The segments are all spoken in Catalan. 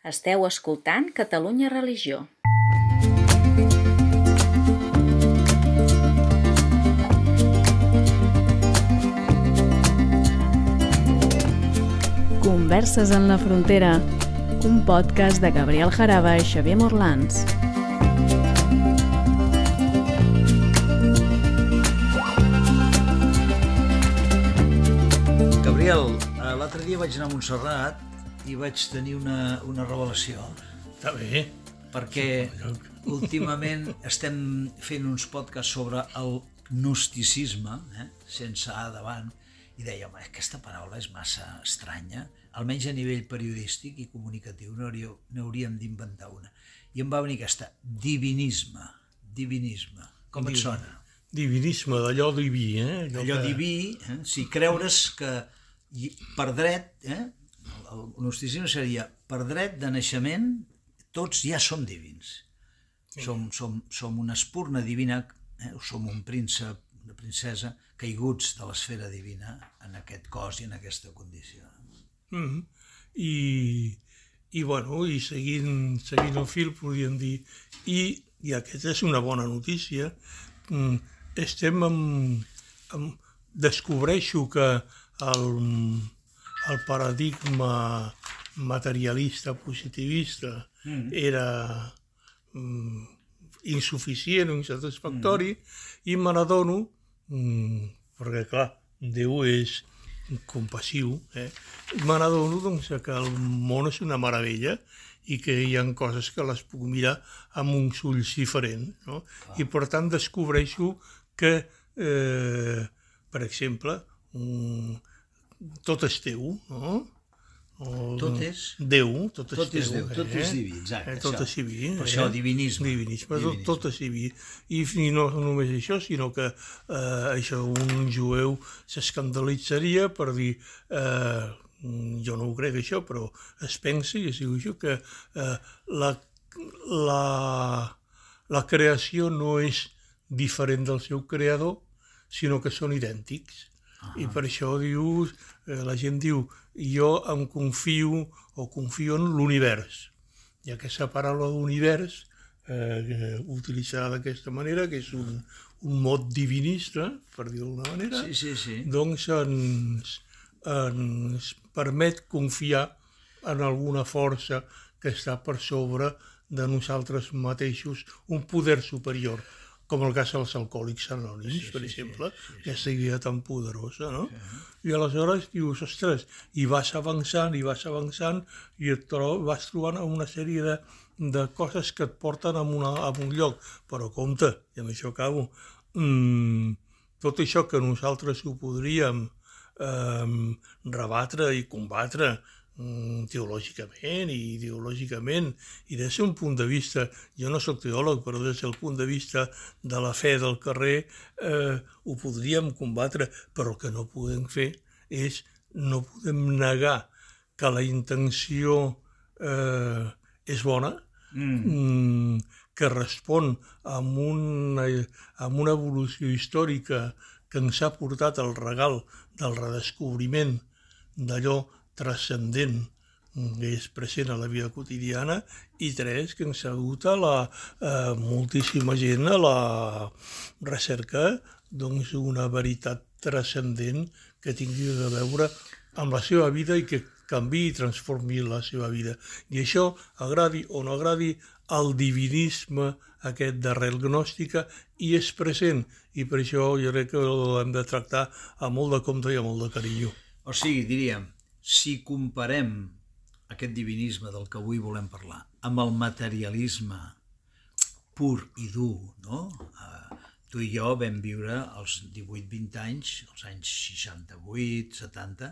Esteu escoltant Catalunya Religió. Converses en la frontera, un podcast de Gabriel Jaraba i Xavier Morlans. Gabriel, eh, l'altre dia vaig anar a Montserrat i vaig tenir una, una revelació, Està bé. perquè últimament estem fent uns podcasts sobre el gnosticisme, eh? sense A davant, i deia, home, aquesta paraula és massa estranya, almenys a nivell periodístic i comunicatiu n'hauríem d'inventar una. I em va venir aquesta, divinisme, divinisme. Com et sona? Divinisme, d'allò diví, eh? allò que- diví, eh? si creure's que per dret, eh? El gnosticisme seria per dret de naixement tots ja som divins. Som, som, som una espurna divina, eh? som un príncep, una princesa, caiguts de l'esfera divina en aquest cos i en aquesta condició. Mhm. I, i, bueno, i seguint, seguint el fil podríem dir, i, i aquesta és una bona notícia, mm, estem amb, amb, descobreixo que el, el paradigma materialista positivista mm. era mm, insuficient o insatisfactori mm. i me n'adono, mm, perquè clar, Déu és compassiu, eh? me n'adono doncs, que el món és una meravella i que hi ha coses que les puc mirar amb uns ulls diferents. No? I per tant descobreixo que, eh, per exemple, um, tot és Déu, no? O, Tot és? Déu, tot és Tot és Déu. Tot és diví, exacte, Eh, tot això. és diví. Per això, divinisme. Divinisme, tot, Divinisme. tot és diví. I, I no només això, sinó que eh, això un jueu s'escandalitzaria per dir eh, jo no ho crec això, però es pensa, i es diu això, que eh, la, la, la creació no és diferent del seu creador, sinó que són idèntics. Ah. I per això diu, eh, la gent diu, jo em confio o confio en l'univers. I aquesta paraula d'univers, eh, utilitzada d'aquesta manera, que és un, un mot divinista, per dir-ho d'alguna manera, Sí, sí, sí. doncs ens, ens permet confiar en alguna força que està per sobre de nosaltres mateixos, un poder superior, com el cas dels alcohòlics anònims, sí, per exemple, sí, sí, sí. aquesta idea tan poderosa, no? I aleshores dius, ostres, i vas avançant, i vas avançant, i et tro vas trobant una sèrie de, de coses que et porten a, una, a un lloc. Però compte, i amb això acabo, mm, tot això que nosaltres ho podríem eh, rebatre i combatre teològicament i ideològicament i des d'un punt de vista, jo no sóc teòleg, però des del punt de vista de la fe del carrer eh, ho podríem combatre, però el que no podem fer és, no podem negar que la intenció eh, és bona, mm. que respon amb una, amb una evolució històrica que ens ha portat el regal del redescobriment d'allò transcendent que és present a la vida quotidiana i tres, que ens ha dut a la eh, moltíssima gent a la recerca doncs, una veritat transcendent que tingui a veure amb la seva vida i que canvi i transformi la seva vida. I això, agradi o no agradi, el divinisme aquest d'arrel gnòstica i és present i per això jo crec que l'hem de tractar amb molt de compte i amb molt de carinyo. O sigui, diríem, si comparem aquest divinisme del que avui volem parlar amb el materialisme pur i dur, no? Uh, tu i jo vam viure als 18-20 anys, als anys 68, 70,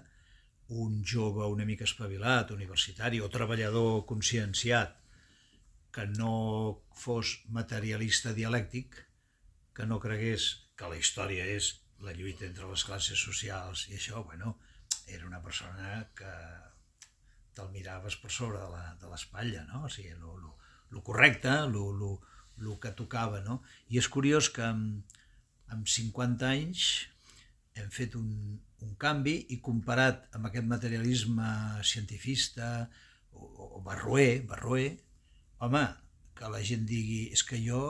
un jove una mica espavilat, universitari o treballador conscienciat, que no fos materialista dialèctic, que no cregués que la història és la lluita entre les classes socials i això, bueno, era una persona que te'l miraves per sobre de la- de l'espatlla, no? O sigui, lo, lo, lo correcte, lo, lo, lo que tocava, no? I és curiós que amb, amb 50 anys hem fet un, un canvi i comparat amb aquest materialisme cientifista, o, o Barroer, Barroer, home, que la gent digui és que jo,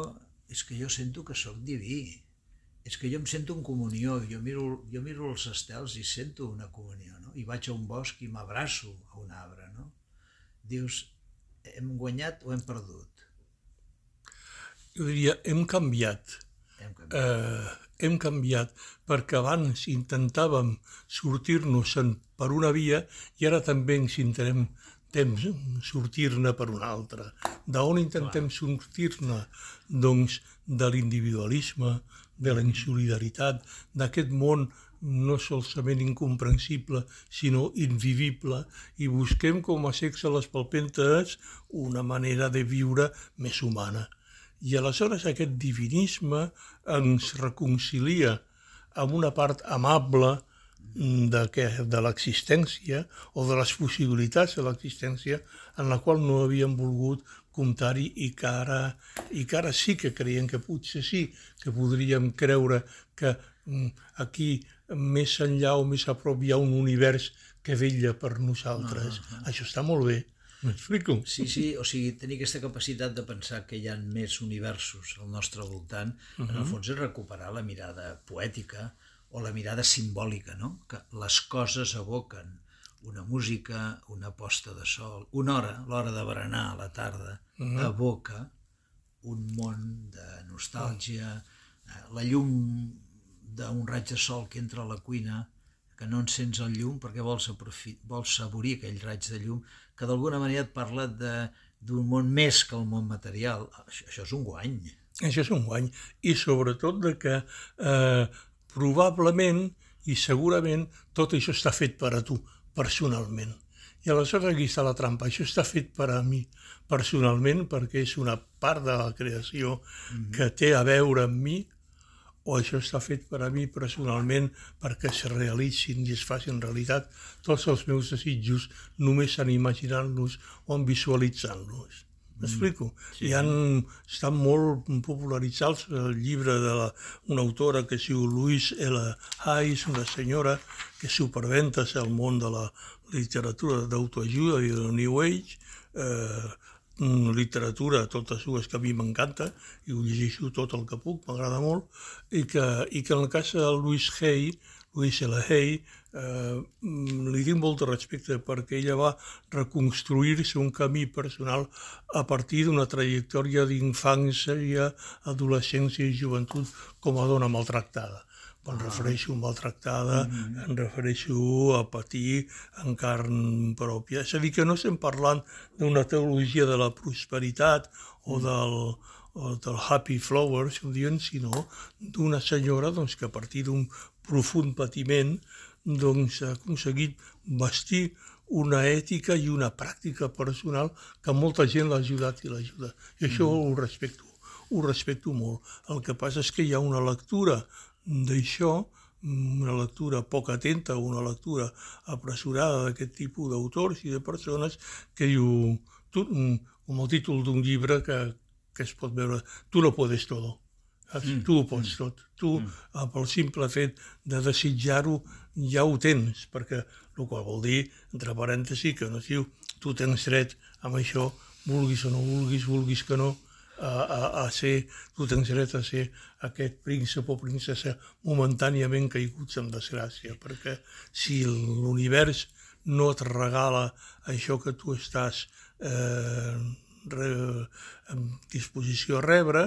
és que jo sento que sóc diví, és que jo em sento en comunió, jo miro, jo miro els estels i sento una comunió, no? i vaig a un bosc i m'abraço a un arbre. No? Dius, hem guanyat o hem perdut? Jo diria, hem canviat. Hem canviat. Eh, hem canviat perquè abans intentàvem sortir-nos per una via i ara també ens intentem temps sortir-ne per una altra. D'on intentem sortir-ne? Doncs de l'individualisme, de la insolidaritat, d'aquest món no solament incomprensible, sinó invivible, i busquem com a sexe les palpentes una manera de viure més humana. I aleshores aquest divinisme ens reconcilia amb una part amable de, que, de l'existència o de les possibilitats de l'existència en la qual no havíem volgut comptar-hi i, que ara, i que ara sí que creiem que potser sí que podríem creure que mm, aquí més enllà o més a prop hi ha un univers que vetlla per nosaltres. Uh -huh. Això està molt bé. M'explico? Sí, sí, o sigui, tenir aquesta capacitat de pensar que hi ha més universos al nostre voltant, uh -huh. en el fons és recuperar la mirada poètica, o la mirada simbòlica, no? que les coses evoquen una música, una posta de sol, una hora, l'hora de berenar a la tarda, uh -huh. evoca un món de nostàlgia, uh, la llum d'un raig de sol que entra a la cuina, que no encens el llum perquè vols, vols saborir aquell raig de llum, que d'alguna manera et parla d'un món més que el món material. Això, això és un guany. Això és un guany. I sobretot de que eh, probablement i segurament tot això està fet per a tu, personalment. I aleshores aquí està la trampa. Això està fet per a mi personalment perquè és una part de la creació mm -hmm. que té a veure amb mi o això està fet per a mi personalment perquè es realitzin i es facin realitat tots els meus desitjos només en imaginant-los o en visualitzant-los. M'explico? Mm, sí. I han estat molt popularitzats el llibre de la, una autora que es diu Louise L. Hayes, una senyora que superventa el món de la literatura d'autoajuda i de la New Age, eh, literatura, totes dues que a mi m'encanta, i ho llegeixo tot el que puc, m'agrada molt, i que, i que en el cas de Louise Hay, Louise L. Hay, eh, li tinc molt de respecte perquè ella va reconstruir-se un camí personal a partir d'una trajectòria d'infància, adolescència i joventut com a dona maltractada. Quan ah. refereixo a maltractada, mm -hmm. em refereixo a patir en carn pròpia. És a dir, que no estem parlant d'una teologia de la prosperitat o mm. del, o del happy flower, si ho diuen, sinó d'una senyora doncs, que a partir d'un profund patiment doncs, ha aconseguit vestir una ètica i una pràctica personal que molta gent l'ha ajudat i l'ajuda. I això mm. ho respecto, ho respecto molt. El que passa és que hi ha una lectura d'això, una lectura poc atenta, una lectura apressurada d'aquest tipus d'autors i de persones que diu, tu, com el títol d'un llibre que, que es pot veure, tu no puedes todo. Mm. Tu ho pots mm. tot. Tu, mm. pel simple fet de desitjar-ho, ja ho tens, perquè el qual vol dir, entre parèntesi, que no diu tu tens dret amb això, vulguis o no vulguis, vulguis que no, a, a, a ser, tu tens dret a ser aquest príncep o princesa momentàniament caiguts en desgràcia, perquè si l'univers no et regala això que tu estàs eh, re, en disposició a rebre,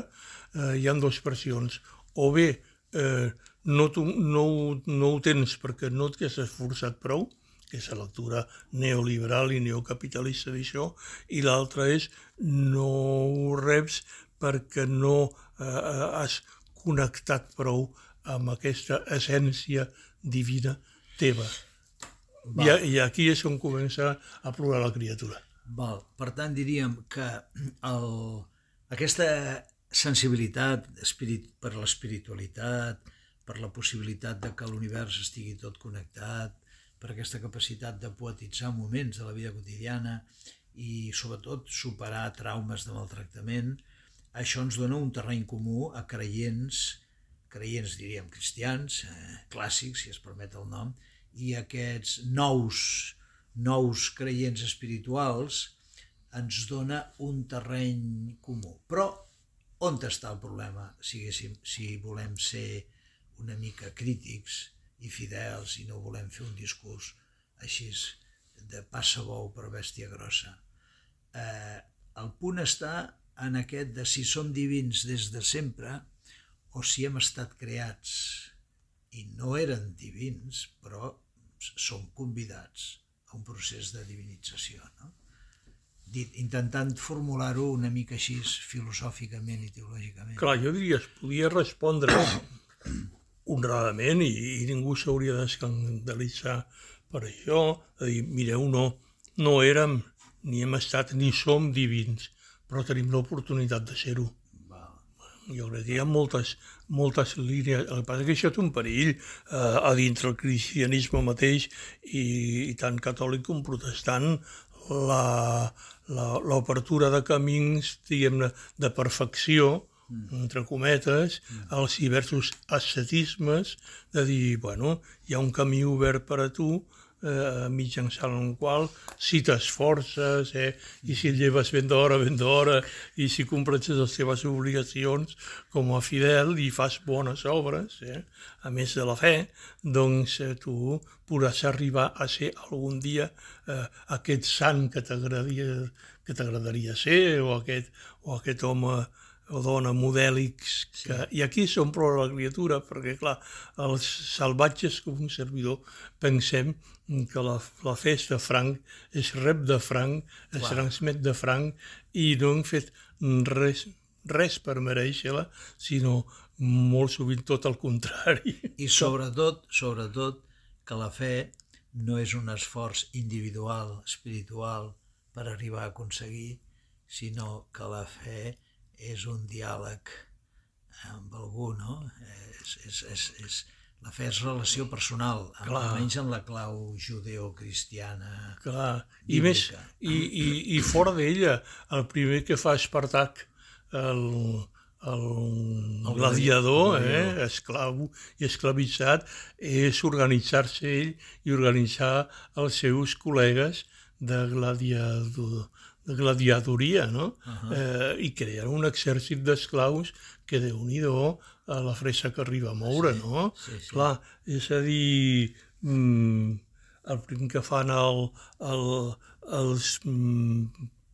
eh, hi ha dues versions. O bé eh, no, tu, no, no ho tens perquè no t'has esforçat prou, que és la lectura neoliberal i neocapitalista d'això, i l'altra és no ho reps perquè no eh, has connectat prou amb aquesta essència divina teva. I, I aquí és on comença a plorar la criatura. Val. Per tant, diríem que el, aquesta sensibilitat espirit, per l'espiritualitat, per la possibilitat de que l'univers estigui tot connectat, per aquesta capacitat de poetitzar moments de la vida quotidiana i sobretot superar traumes de maltractament, això ens dona un terreny comú a creients, creients diríem cristians, eh, clàssics, si es permet el nom, i aquests nous nous creients espirituals, ens dona un terreny comú. Però on està el problema, si, si volem ser una mica crítics i fidels i no volem fer un discurs així de passa bou per bèstia grossa? Eh, el punt està en aquest de si som divins des de sempre o si hem estat creats i no eren divins, però som convidats a un procés de divinització. No? Dit, intentant formular-ho una mica així filosòficament i teològicament. Clar, jo diria, es podia respondre honradament i, i ningú s'hauria d'escandalitzar per això, de dir, mireu, no, no érem, ni hem estat, ni som divins, però tenim l'oportunitat de ser-ho. Jo crec que hi ha moltes, moltes línies. El que passa és que això té un perill eh, a dintre el cristianisme mateix i, i tant catòlic com protestant l'obertura de camins, diguem-ne, de perfecció, mm. entre cometes, mm. als diversos ascetismes, de dir, bueno, hi ha un camí obert per a tu, eh, mitjançant el qual si t'esforces eh, i si lleves ben d'hora, ben d'hora i si compleixes les teves obligacions com a fidel i fas bones obres, eh, a més de la fe, doncs eh, tu podràs arribar a ser algun dia eh, aquest sant que t'agradaria que t'agradaria ser o aquest, o aquest home o dona modèlics, que, sí. i aquí som prou la criatura, perquè clar, els salvatges com un servidor pensem que la, la festa de franc és rep de franc, es Clar. transmet de franc, i no hem fet res, res per mereixer-la, sinó molt sovint tot el contrari. I sobretot, sobretot, que la fe no és un esforç individual, espiritual, per arribar a aconseguir, sinó que la fe és un diàleg amb algú, no? És, és, és, és, la fe és relació personal, Clar. almenys en la clau judeocristiana. Clar, i bíblica. més, i, i, i fora d'ella, el primer que fa Espartac, el, el, el gladiador, eh, esclau i esclavitzat, és organitzar-se ell i organitzar els seus col·legues de gladiador, gladiadoria, no? Uh -huh. eh, I crear un exèrcit d'esclaus que, de nhi a la fressa que arriba a moure, sí, no? Sí, sí. Clar, és a dir, mm, el primer que fan el, el, els mm,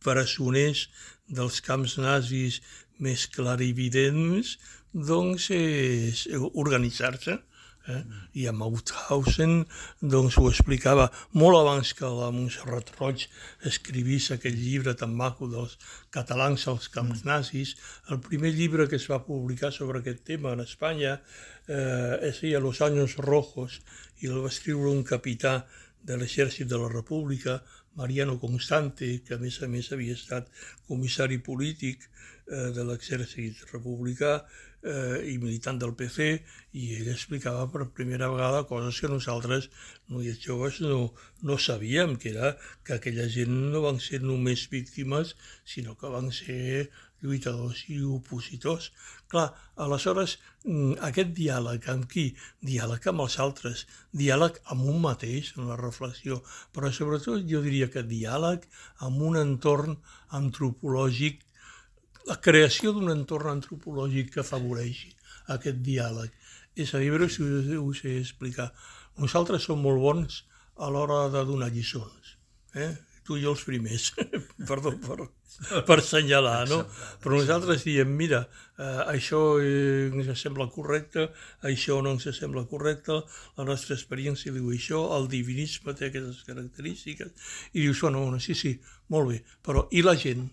presoners dels camps nazis més clarividents, doncs és organitzar-se Eh? I a Mauthausen doncs, ho explicava molt abans que la Montserrat Roig escrivís aquell llibre tan maco dels catalans als camps mm. nazis. El primer llibre que es va publicar sobre aquest tema en Espanya eh, es deia Los años rojos i el va escriure un capità de l'exèrcit de la República, Mariano Constante, que a més a més havia estat comissari polític eh, de l'exèrcit republicà, eh, i militant del PC, i ell explicava per primera vegada coses que nosaltres, noies joves, no, no sabíem, que era que aquella gent no van ser només víctimes, sinó que van ser lluitadors i opositors. Clar, aleshores, mm, aquest diàleg amb qui? Diàleg amb els altres, diàleg amb un mateix, en la reflexió, però sobretot jo diria que diàleg amb un entorn antropològic la creació d'un entorn antropològic que afavoreixi aquest diàleg. És a dir, veure si us, ho sé explicar. Nosaltres som molt bons a l'hora de donar lliçons. Eh? Tu i els primers, perdó per, per assenyalar, no? Però nosaltres diem, mira, eh, això eh, ens sembla correcte, això no ens sembla correcte, la nostra experiència diu això, el divinisme té aquestes característiques, i dius, bueno, bueno, sí, sí, molt bé, però i la gent?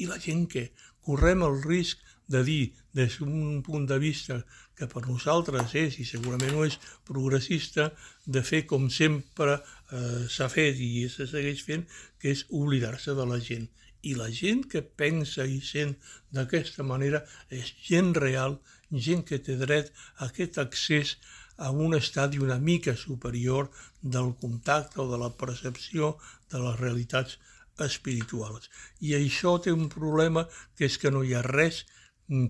I la gent què? Correm el risc de dir, des d'un punt de vista que per nosaltres és, i segurament no és progressista, de fer com sempre eh, s'ha fet i se segueix fent, que és oblidar-se de la gent. I la gent que pensa i sent d'aquesta manera és gent real, gent que té dret a aquest accés a un estadi una mica superior del contacte o de la percepció de les realitats espirituals. I això té un problema que és que no hi ha res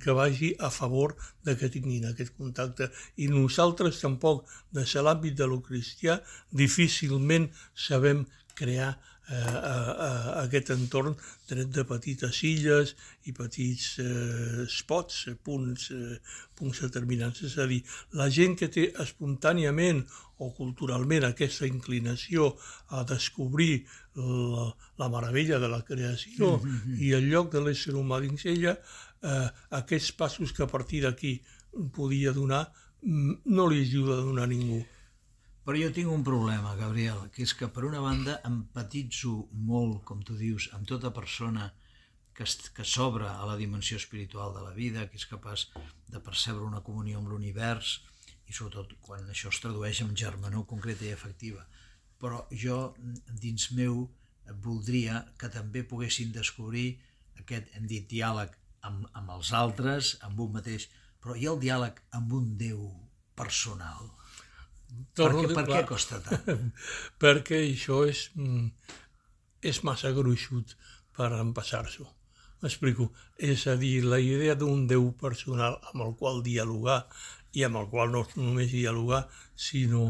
que vagi a favor de que tinguin aquest contacte. I nosaltres tampoc, de l'àmbit de lo cristià, difícilment sabem crear eh, eh, eh, aquest entorn dret de petites illes i petits eh, spots, eh, punts, eh, punts determinants. És a dir, la gent que té espontàniament o culturalment aquesta inclinació a descobrir la, la meravella de la creació mm -hmm. i el lloc de l'ésser humà dins ella, eh, aquests passos que a partir d'aquí podia donar mm, no li ajuda a donar a ningú. Però jo tinc un problema, Gabriel, que és que per una banda empatitzo molt, com tu dius, amb tota persona que, que s'obre a la dimensió espiritual de la vida, que és capaç de percebre una comunió amb l'univers, i sobretot quan això es tradueix en germanor concreta i efectiva. Però jo, dins meu, voldria que també poguessin descobrir aquest, hem dit, diàleg amb, amb els altres, amb un mateix, però hi ha el diàleg amb un Déu personal, Torno per, què, per què costa tant? perquè això és, mm, és massa gruixut per empassar-s'ho. M'explico. És a dir, la idea d'un Déu personal amb el qual dialogar i amb el qual no només dialogar, sinó,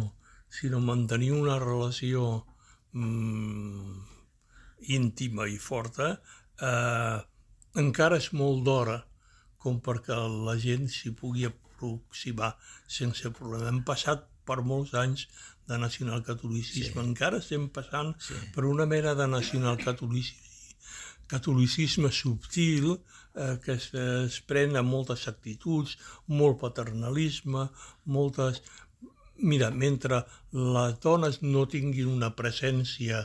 sinó mantenir una relació mm, íntima i forta, eh, encara és molt d'hora com perquè la gent s'hi pugui aproximar sense problema. Hem passat per molts anys de nacionalcatolicisme. Sí. Encara estem passant sí. per una mena de nacionalcatolicisme catolicisme subtil eh, que es, es pren amb moltes actituds, molt paternalisme, moltes... Mira, mentre les dones no tinguin una presència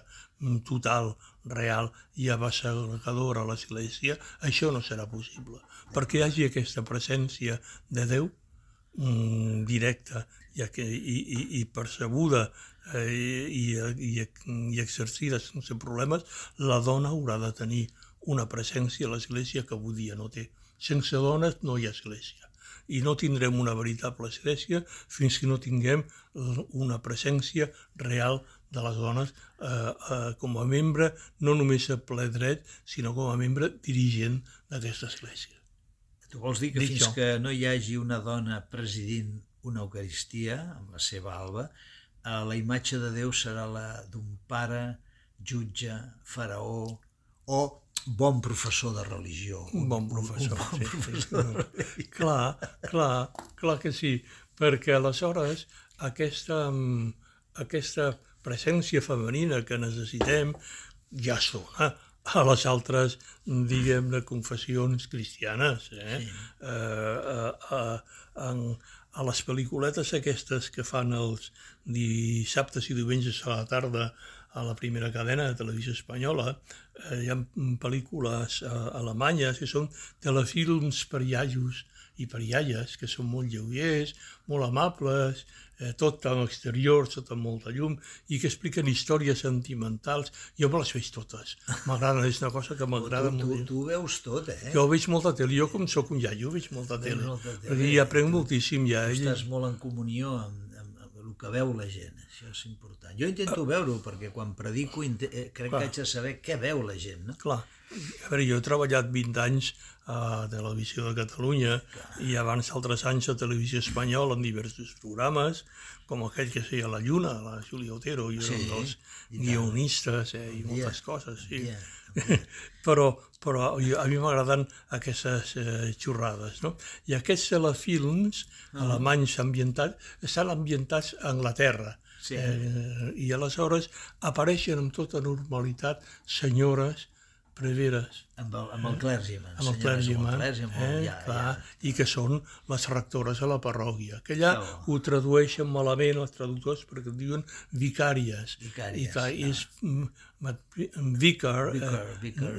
total, real i abassegadora a l'Església, això no serà possible. Perquè hi hagi aquesta presència de Déu mm, directa i, i, i, percebuda eh, i, i, i exercida sense problemes, la dona haurà de tenir una presència a l'Església que avui dia no té. Sense dones no hi ha Església. I no tindrem una veritable Església fins que no tinguem una presència real de les dones eh, eh, com a membre, no només a ple dret, sinó com a membre dirigent d'aquesta Església. Tu vols dir que Dic fins jo. que no hi hagi una dona presidint una Eucaristia amb la seva alba, eh, la imatge de Déu serà la d'un pare, jutge, faraó o bon professor de religió. Un bon professor, un bon sí. professor de religió. clar, clar, clar que sí, perquè aleshores aquesta, mm, aquesta presència femenina que necessitem ja es dona a les altres, diguem-ne, confessions cristianes. Eh? Sí. Eh, eh, eh, en, a les pel·lículetes aquestes que fan els dissabtes i diumenges a la tarda a la primera cadena de televisió espanyola, eh, hi ha pel·lícules eh, alemanyes que són telefilms per iaios i per iaies, que són molt lleugers, molt amables, eh, tot en exterior, tot amb molta llum, i que expliquen històries sentimentals. Jo me les veig totes. M'agrada, és una cosa que m'agrada molt. Tu, tu veus tot, eh? Jo veig molta tele. Jo, com sóc un iaio, veig molta tele. Molta tele. Perquè hi aprenc moltíssim ja. Tu estàs molt en comunió amb, amb, amb el que veu la gent, això és important. Jo intento veure-ho, perquè quan predico eh, crec Clar. que haig de saber què veu la gent, no? Clar. A veure, jo he treballat 20 anys a Televisió de Catalunya i abans altres anys a Televisió Espanyola en diversos programes, com aquell que feia La Lluna, la Júlia Otero, i sí, dels guionistes eh, i moltes yeah. coses, sí. Yeah. però, però a mi m'agraden aquestes eh, xurrades, no? I aquests telefilms uh ah. -huh. alemanys ambientats estan ambientats a Anglaterra, sí. eh, i aleshores apareixen amb tota normalitat senyores preveres. Amb el, amb el clergyman. Amb el clergyman, eh, ja, clar, ja. i que són les rectores a la parròquia, que allà oh. ho tradueixen malament els traductors perquè diuen vicàries. Vicàries. I clar, no. és mm, vicar, vicar, eh, vicar.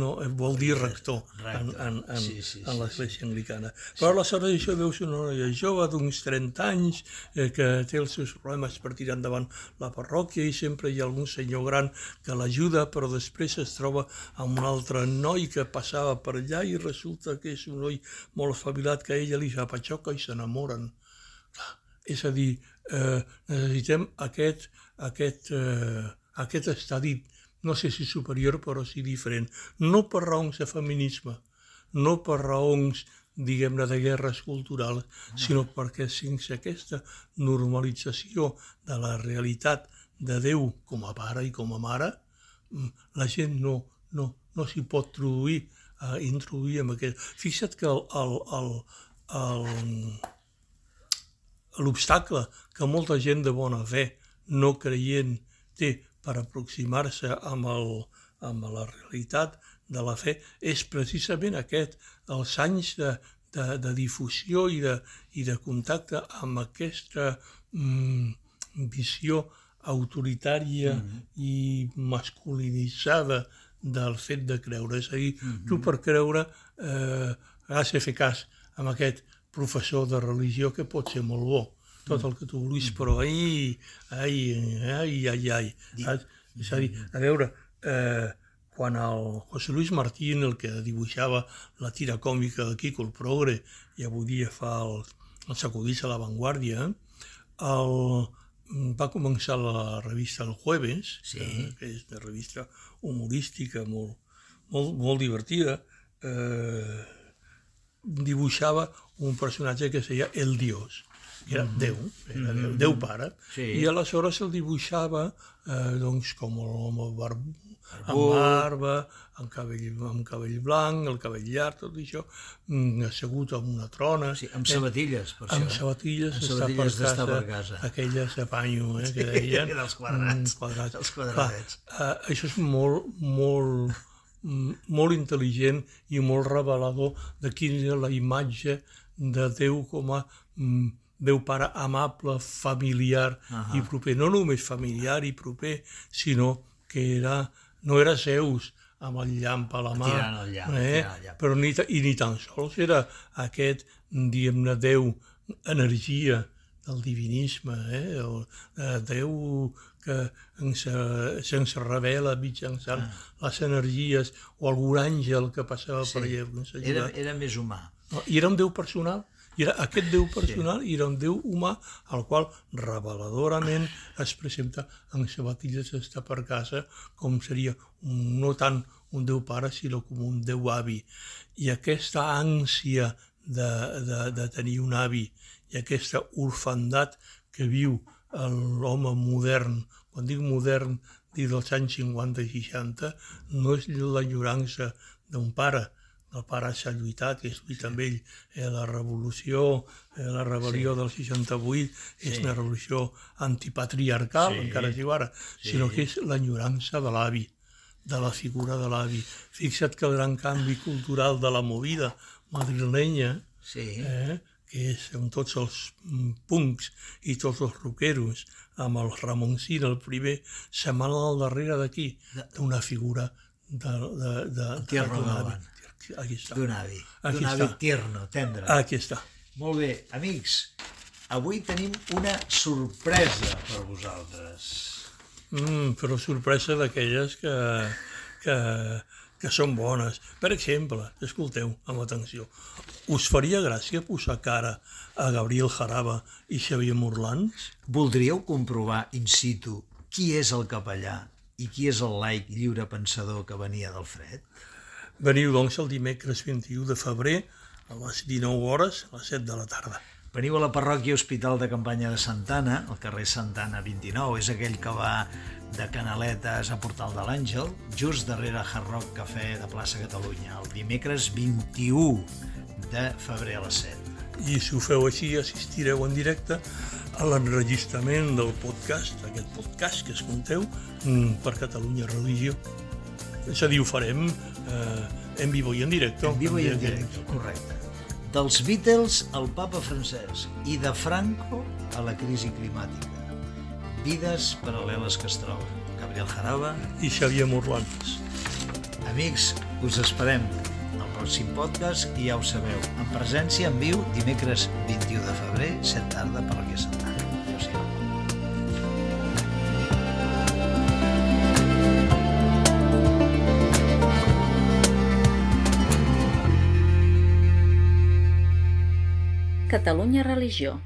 No, vol dir rector, rector. en, en, en, sí, sí, en l'església sí, anglicana. Però aleshores això veus una noia jove d'uns 30 anys eh, que té els seus problemes per tirar endavant la parròquia i sempre hi ha algun senyor gran que l'ajuda, però després es troba amb un altre noi que passava per allà i resulta que és un noi molt espavilat que a ella li fa patxoca i s'enamoren. És a dir, eh, necessitem aquest, aquest, eh, aquest estadi, no sé si superior, però sí diferent. No per raons de feminisme, no per raons diguem-ne, de guerres culturals, sinó perquè sense aquesta normalització de la realitat de Déu com a pare i com a mare, mm, la gent no, no, no s'hi pot introduir, uh, introduir amb aquest... Fixa't que el, el, el, l'obstacle que molta gent de bona fe no creient té per aproximar-se amb, el, amb la realitat de la fe és precisament aquest, els anys de, de, de difusió i de, i de contacte amb aquesta mm, visió autoritària mm -hmm. i masculinitzada del fet de creure. És a dir, mm -hmm. tu per creure eh, has de fer cas amb aquest professor de religió que pot ser molt bo, tot el que tu vulguis, però ai, ai, ai, ai, ai. És a dir, a veure, eh, quan el José Luis Martín, el que dibuixava la tira còmica de Kiko el Progre, i avui dia fa el, el sacudís a l'avantguàrdia, el, va començar la revista El Jueves, Sí. eh, que és una revista humorística molt, molt, molt divertida, eh, dibuixava un personatge que es deia El Dios, que era Déu, era Déu, Déu pare, Sí. i aleshores el dibuixava eh, doncs, com l'home bar amb barba, amb cabell, amb cabell blanc, el cabell llarg, tot això, mm, assegut en una trona, Sí, amb sabatilles, per amb això. sabatilles, Amb sabatilles d'estar per casa. aquelles de panyo, eh, que deien. dels quadrats, Mm, quadrats. dels quadradets. Clar, eh, això és molt, molt, mm, molt intel·ligent i molt revelador de quina era la imatge de Déu com a mm, Déu pare amable, familiar Ahà. i proper. No només familiar i proper, sinó que era, no era Zeus amb el llamp a la mà, el llamp, eh? el llamp. però ni, i ni tan sols era aquest, diguem-ne, Déu, energia del divinisme, eh? el, eh, Déu que ens, se'ns revela mitjançant Ah. les energies o algun àngel que passava Sí. per allà. Era, era més humà. I era un Déu personal. I era aquest Déu personal i era un Déu humà al qual reveladorament es presenta en sabatilles d'estar per casa com seria un, no tant un Déu pare sinó com un Déu avi. I aquesta ànsia de, de, de tenir un avi i aquesta orfandat que viu l'home modern, quan dic modern, dic dels anys 50 i 60, no és l'enyorança d'un pare, el pare s'ha lluitat, que és lluitat amb ell, eh, la revolució, eh, la rebel·lió sí. del 68, és Sí. una revolució antipatriarcal, Sí. encara es diu ara, Sí. sinó que és l'enyorança de l'avi, de la figura de l'avi. Fixa't que el gran canvi cultural de la movida madrilenya, Sí. eh, que és amb tots els mm, punks i tots els rockeros, amb el Ramoncín, el primer, setmana al darrere d'aquí, d'una figura de, de, de, tierno d'un avi. Galván. Aquí està. D'un avi. D'un avi tierno, tendre. Aquí està. Molt bé, amics, avui tenim una sorpresa per vosaltres. Mm, però sorpresa d'aquelles que, que, que són bones. Per exemple, escolteu amb atenció, us faria gràcia posar cara a Gabriel Jaraba i Xavier Morlans? Voldríeu comprovar in situ qui és el capellà i qui és el laic lliure pensador que venia del fred? Veniu, doncs, el dimecres 21 de febrer a les 19 hores, a les 7 de la tarda. Veniu a la parròquia Hospital de Campanya de Santana, al carrer Santana 29, és aquell que va de Canaletes a Portal de l'Àngel, just darrere Hard Rock Cafè de plaça Catalunya, el dimecres 21 de febrer a les 7. I si ho feu així, assistireu en directe a l'enregistrament del podcast, aquest podcast que escolteu, mm, per Catalunya Religió. És a dir, ho farem eh, en vivo i en directe. En vivo i en directe, correcte. Dels Beatles al papa Francesc i de Franco a la crisi climàtica. Vides paral·leles que es troben. Gabriel Jaraba, I Xavier Morlans. Amics, us esperem al pròxim podcast i ja ho sabeu, en presència en viu dimecres 21 de febrer, 7 tarda per la Santana. Catalunya Religió.